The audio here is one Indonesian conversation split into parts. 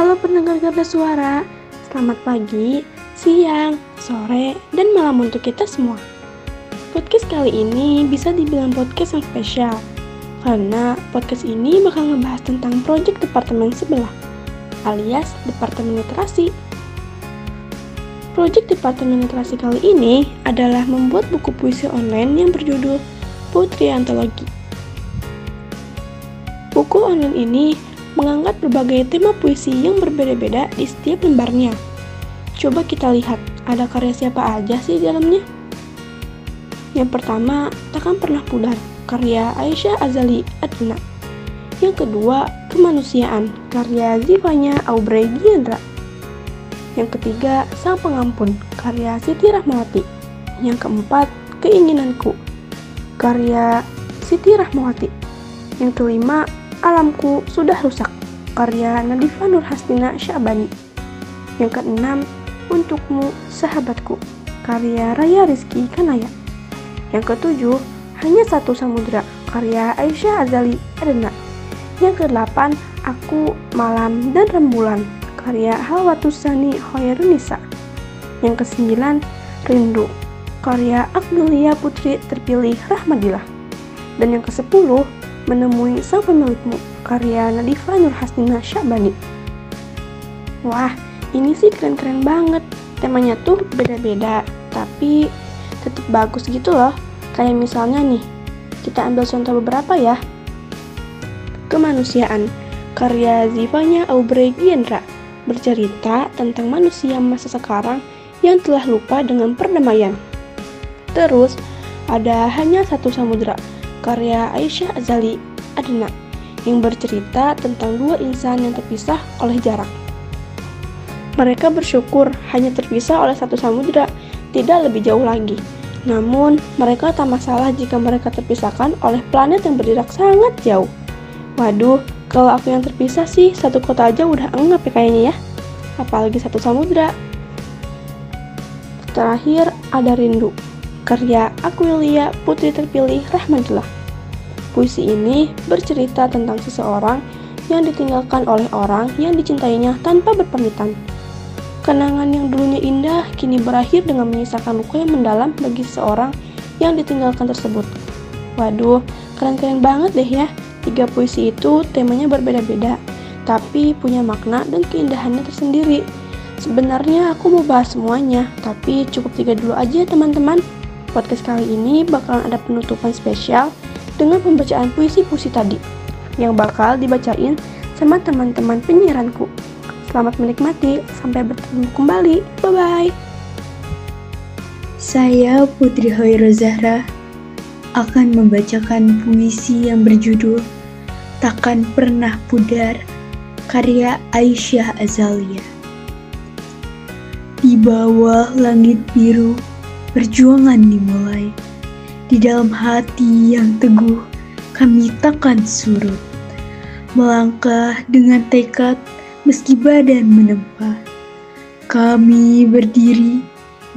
Halo pendengar Garda Suara, selamat pagi, siang, sore, dan malam untuk kita semua. Podcast kali ini bisa dibilang podcast yang spesial, karena podcast ini bakal ngebahas tentang proyek departemen sebelah, alias Departemen Literasi. Proyek Departemen Literasi kali ini adalah membuat buku puisi online yang berjudul Putri Antologi. Buku online ini mengangkat berbagai tema puisi yang berbeda-beda di setiap lembarnya. Coba kita lihat, ada karya siapa aja sih di dalamnya? Yang pertama, Takkan Pernah Pudar, karya Aisyah Azali Adna. Yang kedua, Kemanusiaan, karya Zivanya Aubrey Giandra. Yang ketiga, Sang Pengampun, karya Siti Rahmawati. Yang keempat, Keinginanku, karya Siti Rahmawati. Yang kelima, Alamku Sudah Rusak, karya Nadifa Nur Hastina Syabani. Yang keenam, Untukmu Sahabatku, karya Raya Rizky Kanaya. Yang ketujuh, Hanya Satu Samudra, karya Aisyah Azali Adena. Yang kedelapan, Aku, Malam, dan Rembulan, karya Halwatusani Hoyrunisa. Yang kesembilan, Rindu, karya Agnelia Putri terpilih Rahmadillah. Dan yang kesepuluh, Menemui Sang Pemilikmu, karya Nadifa Nur Hasnina Syabani. Wah, ini sih keren-keren banget. Temanya tuh beda-beda, tapi tetap bagus gitu loh. Kayak misalnya nih, kita ambil contoh beberapa ya. Kemanusiaan, karya Zivanya Aubrey Giendra, bercerita tentang manusia masa sekarang yang telah lupa dengan perdamaian. Terus, ada Hanya Satu Samudra, karya Aisyah Azali Adna, yang bercerita tentang dua insan yang terpisah oleh jarak. Mereka bersyukur hanya terpisah oleh satu samudera, tidak lebih jauh lagi. Namun, mereka tak masalah jika mereka terpisahkan oleh planet yang berjarak sangat jauh. Waduh, kalau aku yang terpisah sih, satu kota aja udah enggak ya kayaknya ya. Apalagi satu samudera. Terakhir, ada Rindu. Karya Aquilia Putri Terpilih Rahmatullah. Puisi ini bercerita tentang seseorang yang ditinggalkan oleh orang yang dicintainya tanpa berpamitan. Kenangan yang dulunya indah kini berakhir dengan menyisakan luka yang mendalam bagi seseorang yang ditinggalkan tersebut. Waduh, keren-keren banget deh ya. Tiga puisi itu temanya berbeda-beda, tapi punya makna dan keindahannya tersendiri. Sebenarnya aku mau bahas semuanya, tapi cukup tiga dulu aja teman-teman. Podcast kali ini bakalan ada penutupan spesial dengan pembacaan puisi-puisi tadi yang bakal dibacain sama teman-teman penyiaranku. Selamat menikmati, sampai bertemu kembali. Bye-bye. Saya Putri Hoiro Zahra akan membacakan puisi yang berjudul Takkan Pernah Pudar karya Aisyah Azalia. Di bawah langit biru, perjuangan dimulai. Di dalam hati yang teguh, kami takkan surut. Melangkah dengan tekad meski badan menempa. Kami berdiri,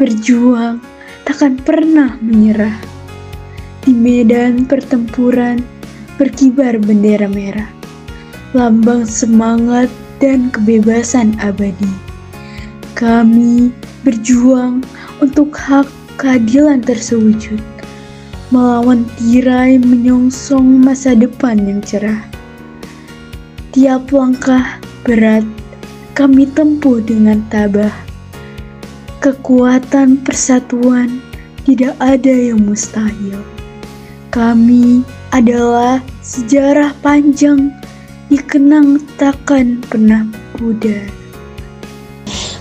berjuang, takkan pernah menyerah. Di medan pertempuran berkibar bendera merah, lambang semangat dan kebebasan abadi. Kami berjuang untuk hak keadilan tersewujud, melawan tirai menyongsong masa depan yang cerah. Tiap langkah berat kami tempuh dengan tabah. Kekuatan persatuan tidak ada yang mustahil. Kami adalah sejarah panjang dikenang takkan pernah pudar.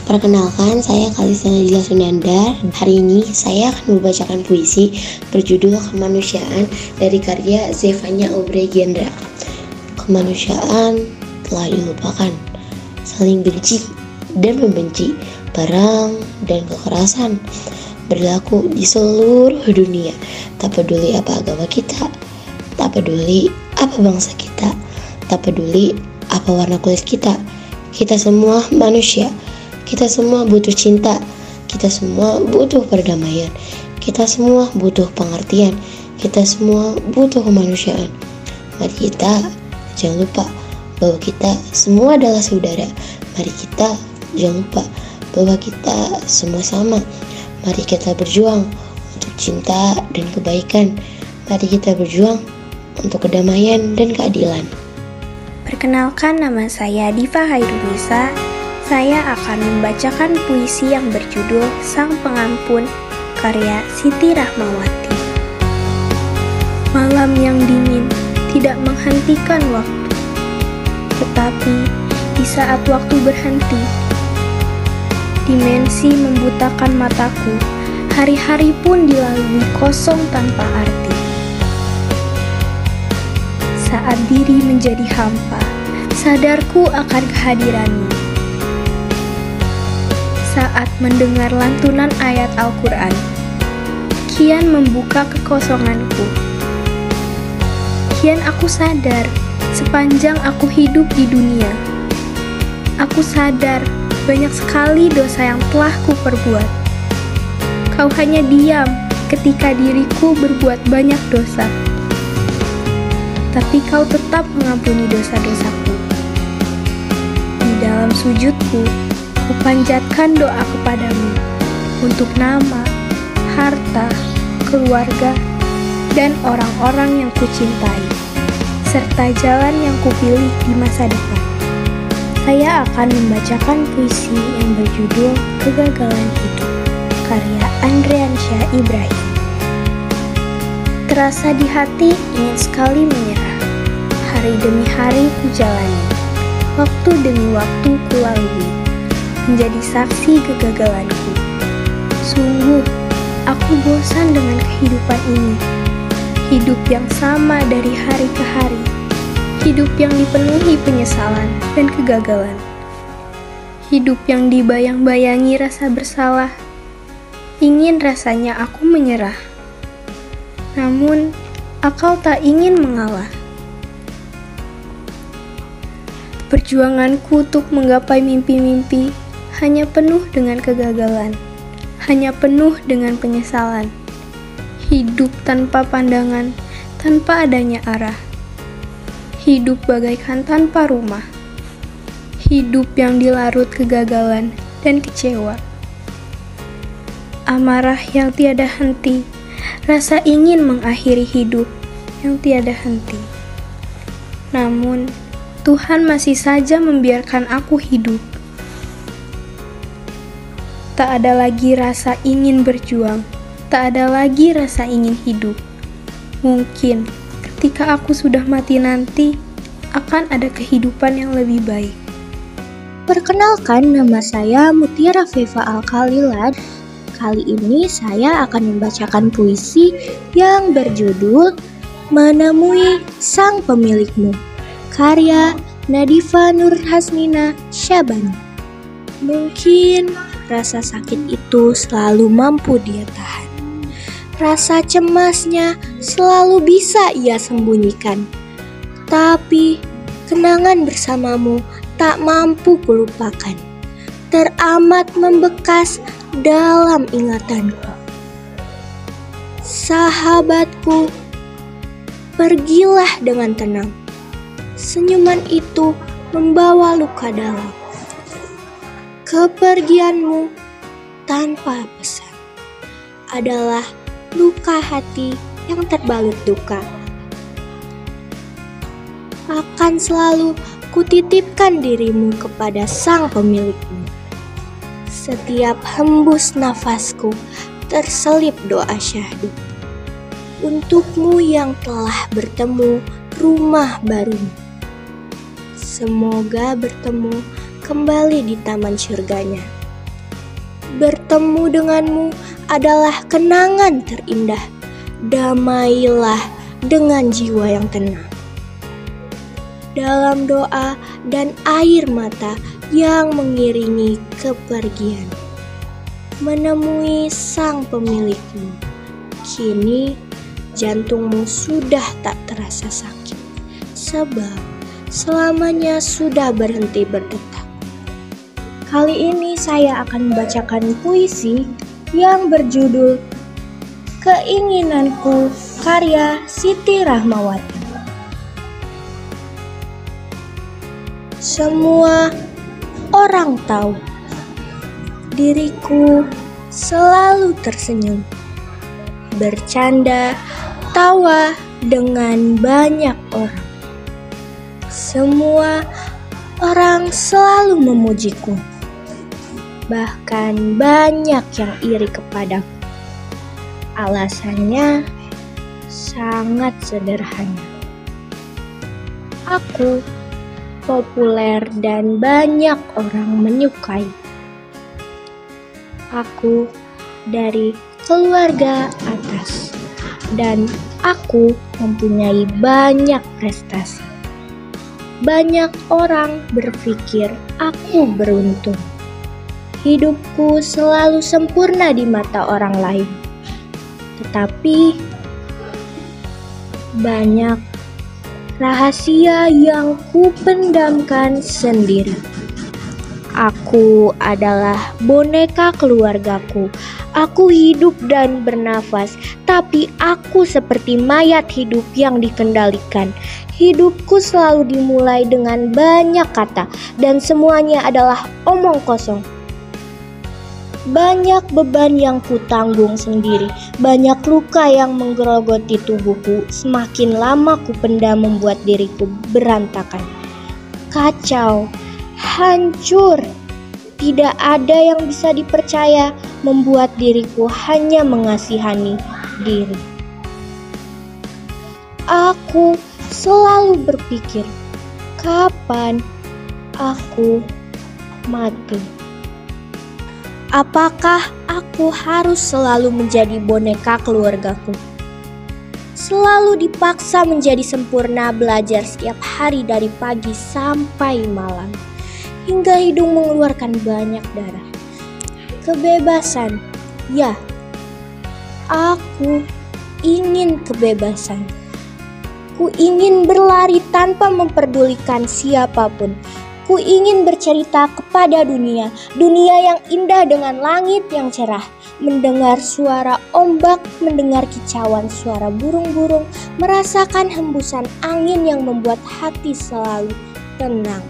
Perkenalkan, saya Kalista Najila Sunandar. Hari ini saya akan membacakan puisi berjudul Kemanusiaan dari karya Zevanya Aubrey Gendra. Kemanusiaan telah dilupakan, saling benci dan membenci, perang dan kekerasan berlaku di seluruh dunia. Tak peduli apa agama kita, tak peduli apa bangsa kita, tak peduli apa warna kulit kita. Kita semua manusia. Kita semua butuh cinta. Kita semua butuh perdamaian. Kita semua butuh pengertian. Kita semua butuh kemanusiaan. Mari kita jangan lupa bahwa kita semua adalah saudara. Mari kita jangan lupa bahwa kita semua sama. Mari kita berjuang untuk cinta dan kebaikan. Mari kita berjuang untuk kedamaian dan keadilan. Perkenalkan nama saya Diva Hairunisa. Saya akan membacakan puisi yang berjudul Sang Pengampun karya Siti Rahmawati. Malam yang dingin tidak menghentikan waktu, tetapi di saat waktu berhenti, dimensi membutakan mataku, hari-hari pun dilalui kosong tanpa arti. Saat diri menjadi hampa, sadarku akan kehadiranmu. Saat mendengar lantunan ayat Al-Quran, kian membuka kekosonganku. Kian aku sadar, sepanjang aku hidup di dunia, aku sadar banyak sekali dosa yang telah kuperbuat. Kau hanya diam ketika diriku berbuat banyak dosa. Tapi kau tetap mengampuni dosa-dosaku. Di dalam sujudku, kupanjatkan doa kepadamu untuk nama, harta, keluarga, dan orang-orang yang kucintai, serta jalan yang kupilih di masa depan. Saya akan membacakan puisi yang berjudul Kegagalan Hidup, karya Andreansyah Ibrahim. Terasa di hati ingin sekali menyerah, hari demi hari ku jalani, waktu demi waktu ku lalui, menjadi saksi kegagalanku. Sungguh, aku bosan dengan kehidupan ini. Hidup yang sama dari hari ke hari. Hidup yang dipenuhi penyesalan dan kegagalan. Hidup yang dibayang-bayangi rasa bersalah. Ingin rasanya aku menyerah. Namun, akal tak ingin mengalah. Perjuanganku untuk menggapai mimpi-mimpi hanya penuh dengan kegagalan, hanya penuh dengan penyesalan. Hidup tanpa pandangan, tanpa adanya arah. Hidup bagaikan tanpa rumah. Hidup yang dilarut kegagalan dan kecewa. Amarah yang tiada henti, rasa ingin mengakhiri hidup yang tiada henti. Namun, Tuhan masih saja membiarkan aku hidup. Tak ada lagi rasa ingin berjuang, tak ada lagi rasa ingin hidup. Mungkin ketika aku sudah mati nanti, akan ada kehidupan yang lebih baik. Perkenalkan, nama saya Mutiara Viva Al-Khalilat. Kali ini saya akan membacakan puisi yang berjudul Menemui Sang Pemilikmu, karya Nadifa Nur Hasmina Syabani. Mungkin rasa sakit itu selalu mampu dia tahan. Rasa cemasnya selalu bisa ia sembunyikan. Tapi kenangan bersamamu tak mampu kulupakan. Teramat membekas dalam ingatanku. Sahabatku, pergilah dengan tenang. Senyuman itu membawa luka dalam. Kepergianmu tanpa pesan adalah luka hati yang terbalut duka. Akan selalu kutitipkan dirimu kepada sang pemilikmu. Setiap hembus nafasku terselip doa syahdu. Untukmu yang telah bertemu rumah barumu. Semoga bertemu kembali di taman surganya. Bertemu denganmu adalah kenangan terindah. Damailah dengan jiwa yang tenang. Dalam doa dan air mata yang mengiringi kepergian. Menemui sang pemilikmu. Kini jantungmu sudah tak terasa sakit. Sebab selamanya sudah berhenti berdetak. Kali ini saya akan membacakan puisi yang berjudul Keinginanku karya Siti Rahmawati. semua orang tahu diriku selalu tersenyum, bercanda, tawa dengan banyak orang. Semua orang selalu memujiku, bahkan banyak yang iri kepadaku. Alasannya sangat sederhana. Aku populer dan banyak orang menyukai. Aku dari keluarga atas dan aku mempunyai banyak prestasi. Banyak orang berpikir aku beruntung. Hidupku selalu sempurna di mata orang lain. Tetapi banyak rahasia yang kupendamkan sendiri. Aku adalah boneka keluargaku. Aku hidup dan bernafas, tapi aku seperti mayat hidup yang dikendalikan. Hidupku selalu dimulai dengan banyak kata, dan semuanya adalah omong kosong. Banyak beban yang kutanggung sendiri, banyak luka yang menggerogoti tubuhku. Semakin lama kupendam membuat diriku berantakan. Kacau, hancur. Tidak ada yang bisa dipercaya membuat diriku hanya mengasihani diri. Aku selalu berpikir, kapan aku mati? Apakah aku harus selalu menjadi boneka keluargaku? Selalu dipaksa menjadi sempurna belajar setiap hari dari pagi sampai malam hingga hidung mengeluarkan banyak darah. Kebebasan, ya, aku ingin kebebasan. Ku ingin berlari tanpa memperdulikan siapa pun. Ku ingin bercerita kepada dunia, dunia yang indah dengan langit yang cerah, mendengar suara ombak, mendengar kicauan suara burung-burung, merasakan hembusan angin yang membuat hati selalu tenang.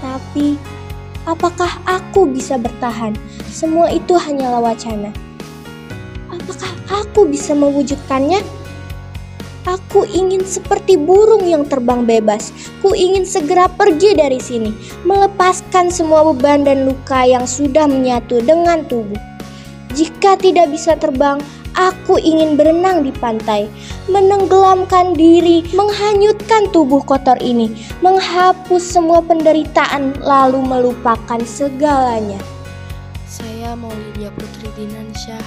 Tapi, apakah aku bisa bertahan? Semua itu hanyalah wacana. Apakah aku bisa mewujudkannya? Aku ingin seperti burung yang terbang bebas. Ku ingin segera pergi dari sini, melepaskan semua beban dan luka yang sudah menyatu dengan tubuh. Jika tidak bisa terbang, aku ingin berenang di pantai, menenggelamkan diri, menghanyutkan tubuh kotor ini, menghapus semua penderitaan, lalu melupakan segalanya. Saya Maulidia Putri Dinansyah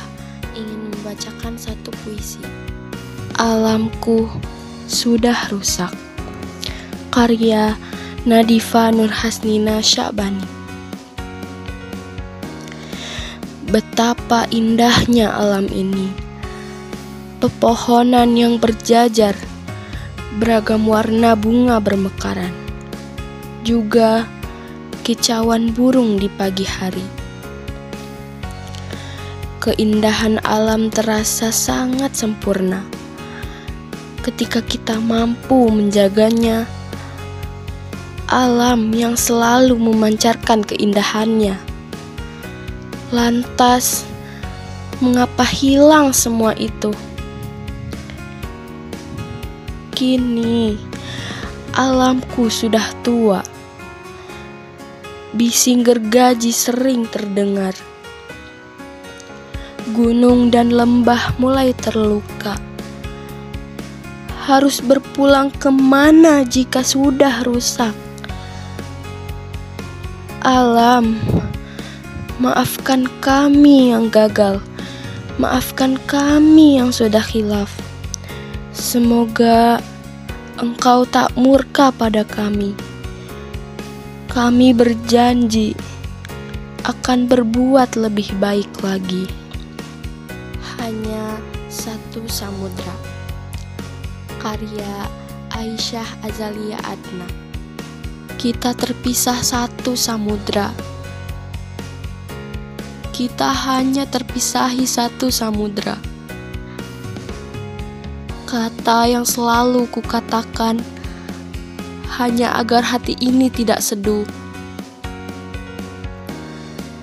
ingin membacakan satu puisi. Alamku sudah rusak. Karya Nadifa Nurhasnina Syabani. Betapa indahnya alam ini. Pepohonan yang berjajar, beragam warna bunga bermekaran. Juga kicauan burung di pagi hari. Keindahan alam terasa sangat sempurna ketika kita mampu menjaganya. Alam yang selalu memancarkan keindahannya. Lantas, mengapa hilang semua itu? Kini, alamku sudah tua. Bising gergaji sering terdengar. Gunung dan lembah mulai terluka harus berpulang ke mana jika sudah rusak? Alam, maafkan kami yang gagal, maafkan kami yang sudah hilaf. Semoga engkau tak murka pada kami. Kami berjanji akan berbuat lebih baik lagi. Hanya satu samudra karya Aisyah Azalia Adna. Kita terpisah satu samudra. Kita hanya terpisahi satu samudra. Kata yang selalu kukatakan hanya agar hati ini tidak seduh.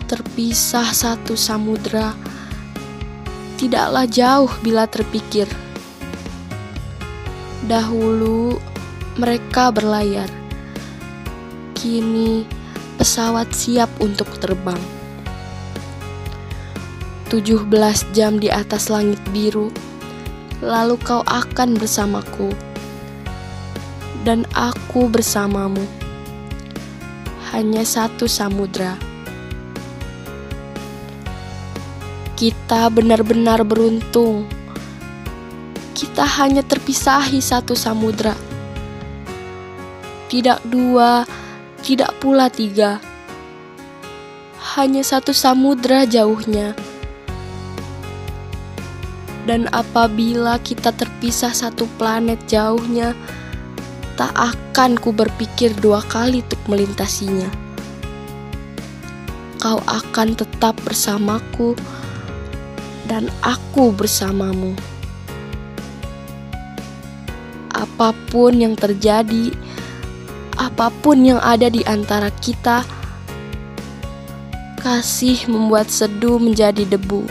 Terpisah satu samudra, tidaklah jauh bila terpikir. Dahulu mereka berlayar, kini pesawat siap untuk terbang. 17 jam di atas langit biru, lalu kau akan bersamaku, dan aku bersamamu. Hanya satu samudra. Kita benar-benar beruntung. Kita hanya terpisahi satu samudra. Tidak dua, tidak pula tiga. Hanya satu samudra jauhnya. Dan apabila kita terpisah satu planet jauhnya, tak akan ku berpikir dua kali untuk melintasinya. Kau akan tetap bersamaku dan aku bersamamu. Apa pun yang terjadi, apa pun yang ada di antara kita, kasih membuat seduh menjadi debu.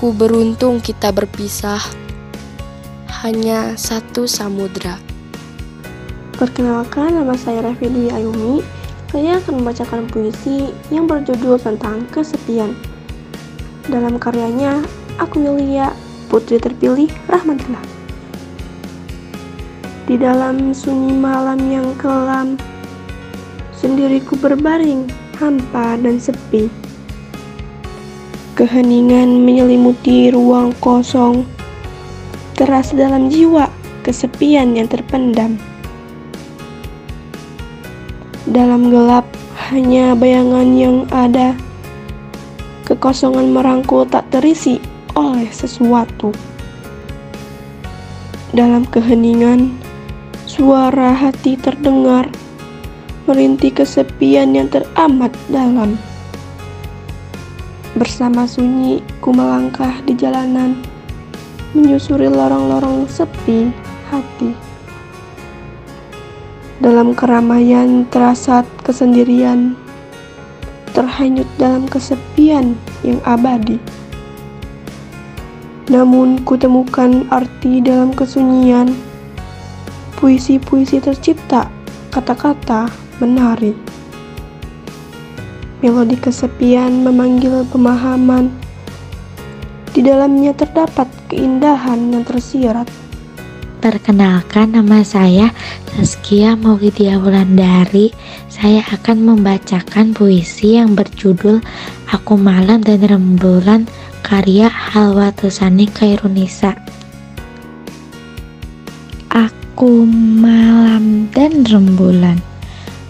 Ku beruntung kita berpisah, hanya satu samudra. Perkenalkan, nama saya Revi Dwi Ayumi. Saya akan membacakan puisi yang berjudul tentang kesepian. Dalam karyanya, Aku Yulia, Putri Terpilih, Rahmatillah. Di dalam sunyi malam yang kelam, sendiriku berbaring, hampa dan sepi. Keheningan menyelimuti ruang kosong, terasa dalam jiwa kesepian yang terpendam. Dalam gelap, hanya bayangan yang ada Kekosongan merangkul tak terisi oleh sesuatu. Dalam keheningan, suara hati terdengar, merintih kesepian yang teramat dalam. Bersama sunyi, ku melangkah di jalanan, menyusuri lorong-lorong sepi hati. Dalam keramaian terasa kesendirian, terhanyut dalam kesepian yang abadi. Namun kutemukan arti dalam kesunyian, puisi-puisi tercipta, kata-kata menari. Melodi kesepian memanggil pemahaman, di dalamnya terdapat keindahan yang tersirat. Perkenalkan nama saya Saskia Maulidia Wulandari. Saya akan membacakan puisi yang berjudul Aku Malam dan Rembulan karya Halwa Tusani Kairunisa. Aku Malam dan Rembulan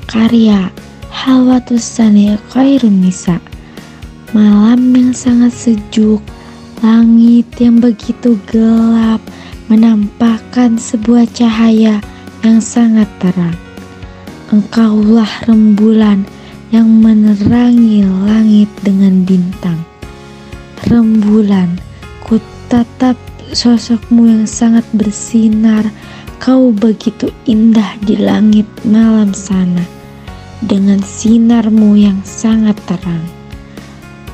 karya Halwa Tusani Kairunisa. Malam yang sangat sejuk, langit yang begitu gelap, menampakkan sebuah cahaya yang sangat terang. Engkaulah rembulan yang menerangi langit dengan bintang. Rembulan, ku tatap sosokmu yang sangat bersinar. Kau begitu indah di langit malam sana, dengan sinarmu yang sangat terang.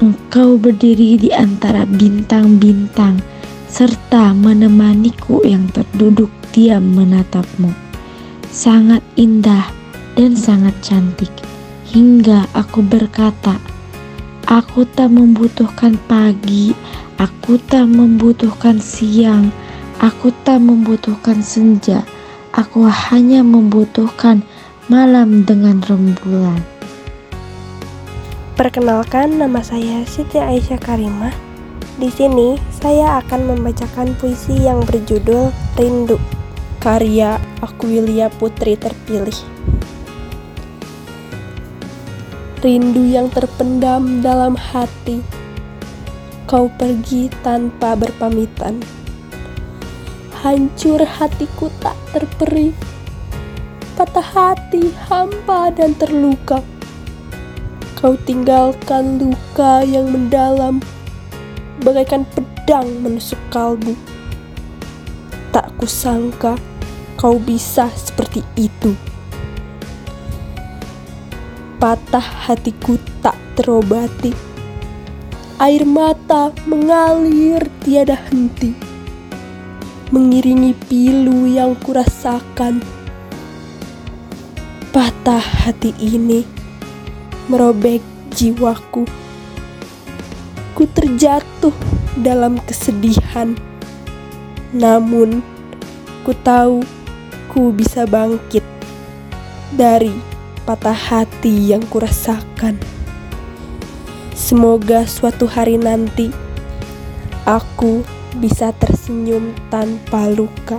Engkau berdiri di antara bintang-bintang serta menemaniku yang terduduk diam menatapmu. Sangat indah dan sangat cantik, hingga aku berkata, Aku tak membutuhkan pagi, aku tak membutuhkan siang, aku tak membutuhkan senja, aku hanya membutuhkan malam dengan rembulan. Perkenalkan, nama saya Siti Aisyah Karimah di sini saya akan membacakan puisi yang berjudul Rindu karya Aquilia Putri Terpilih. Rindu yang terpendam dalam hati. Kau pergi tanpa berpamitan. Hancur hatiku tak terperi. Patah hati, hampa dan terluka. Kau tinggalkan luka yang mendalam bagaikan pedang menusuk kalbu. Tak kusangka kau bisa seperti itu? Patah hatiku tak terobati. Air mata mengalir tiada henti. Mengiringi pilu yang kurasakan. Patah hati ini merobek jiwaku. Ku terjatuh dalam kesedihan. Namun, ku tahu ku bisa bangkit dari patah hati yang kurasakan. Semoga suatu hari nanti aku bisa tersenyum tanpa luka.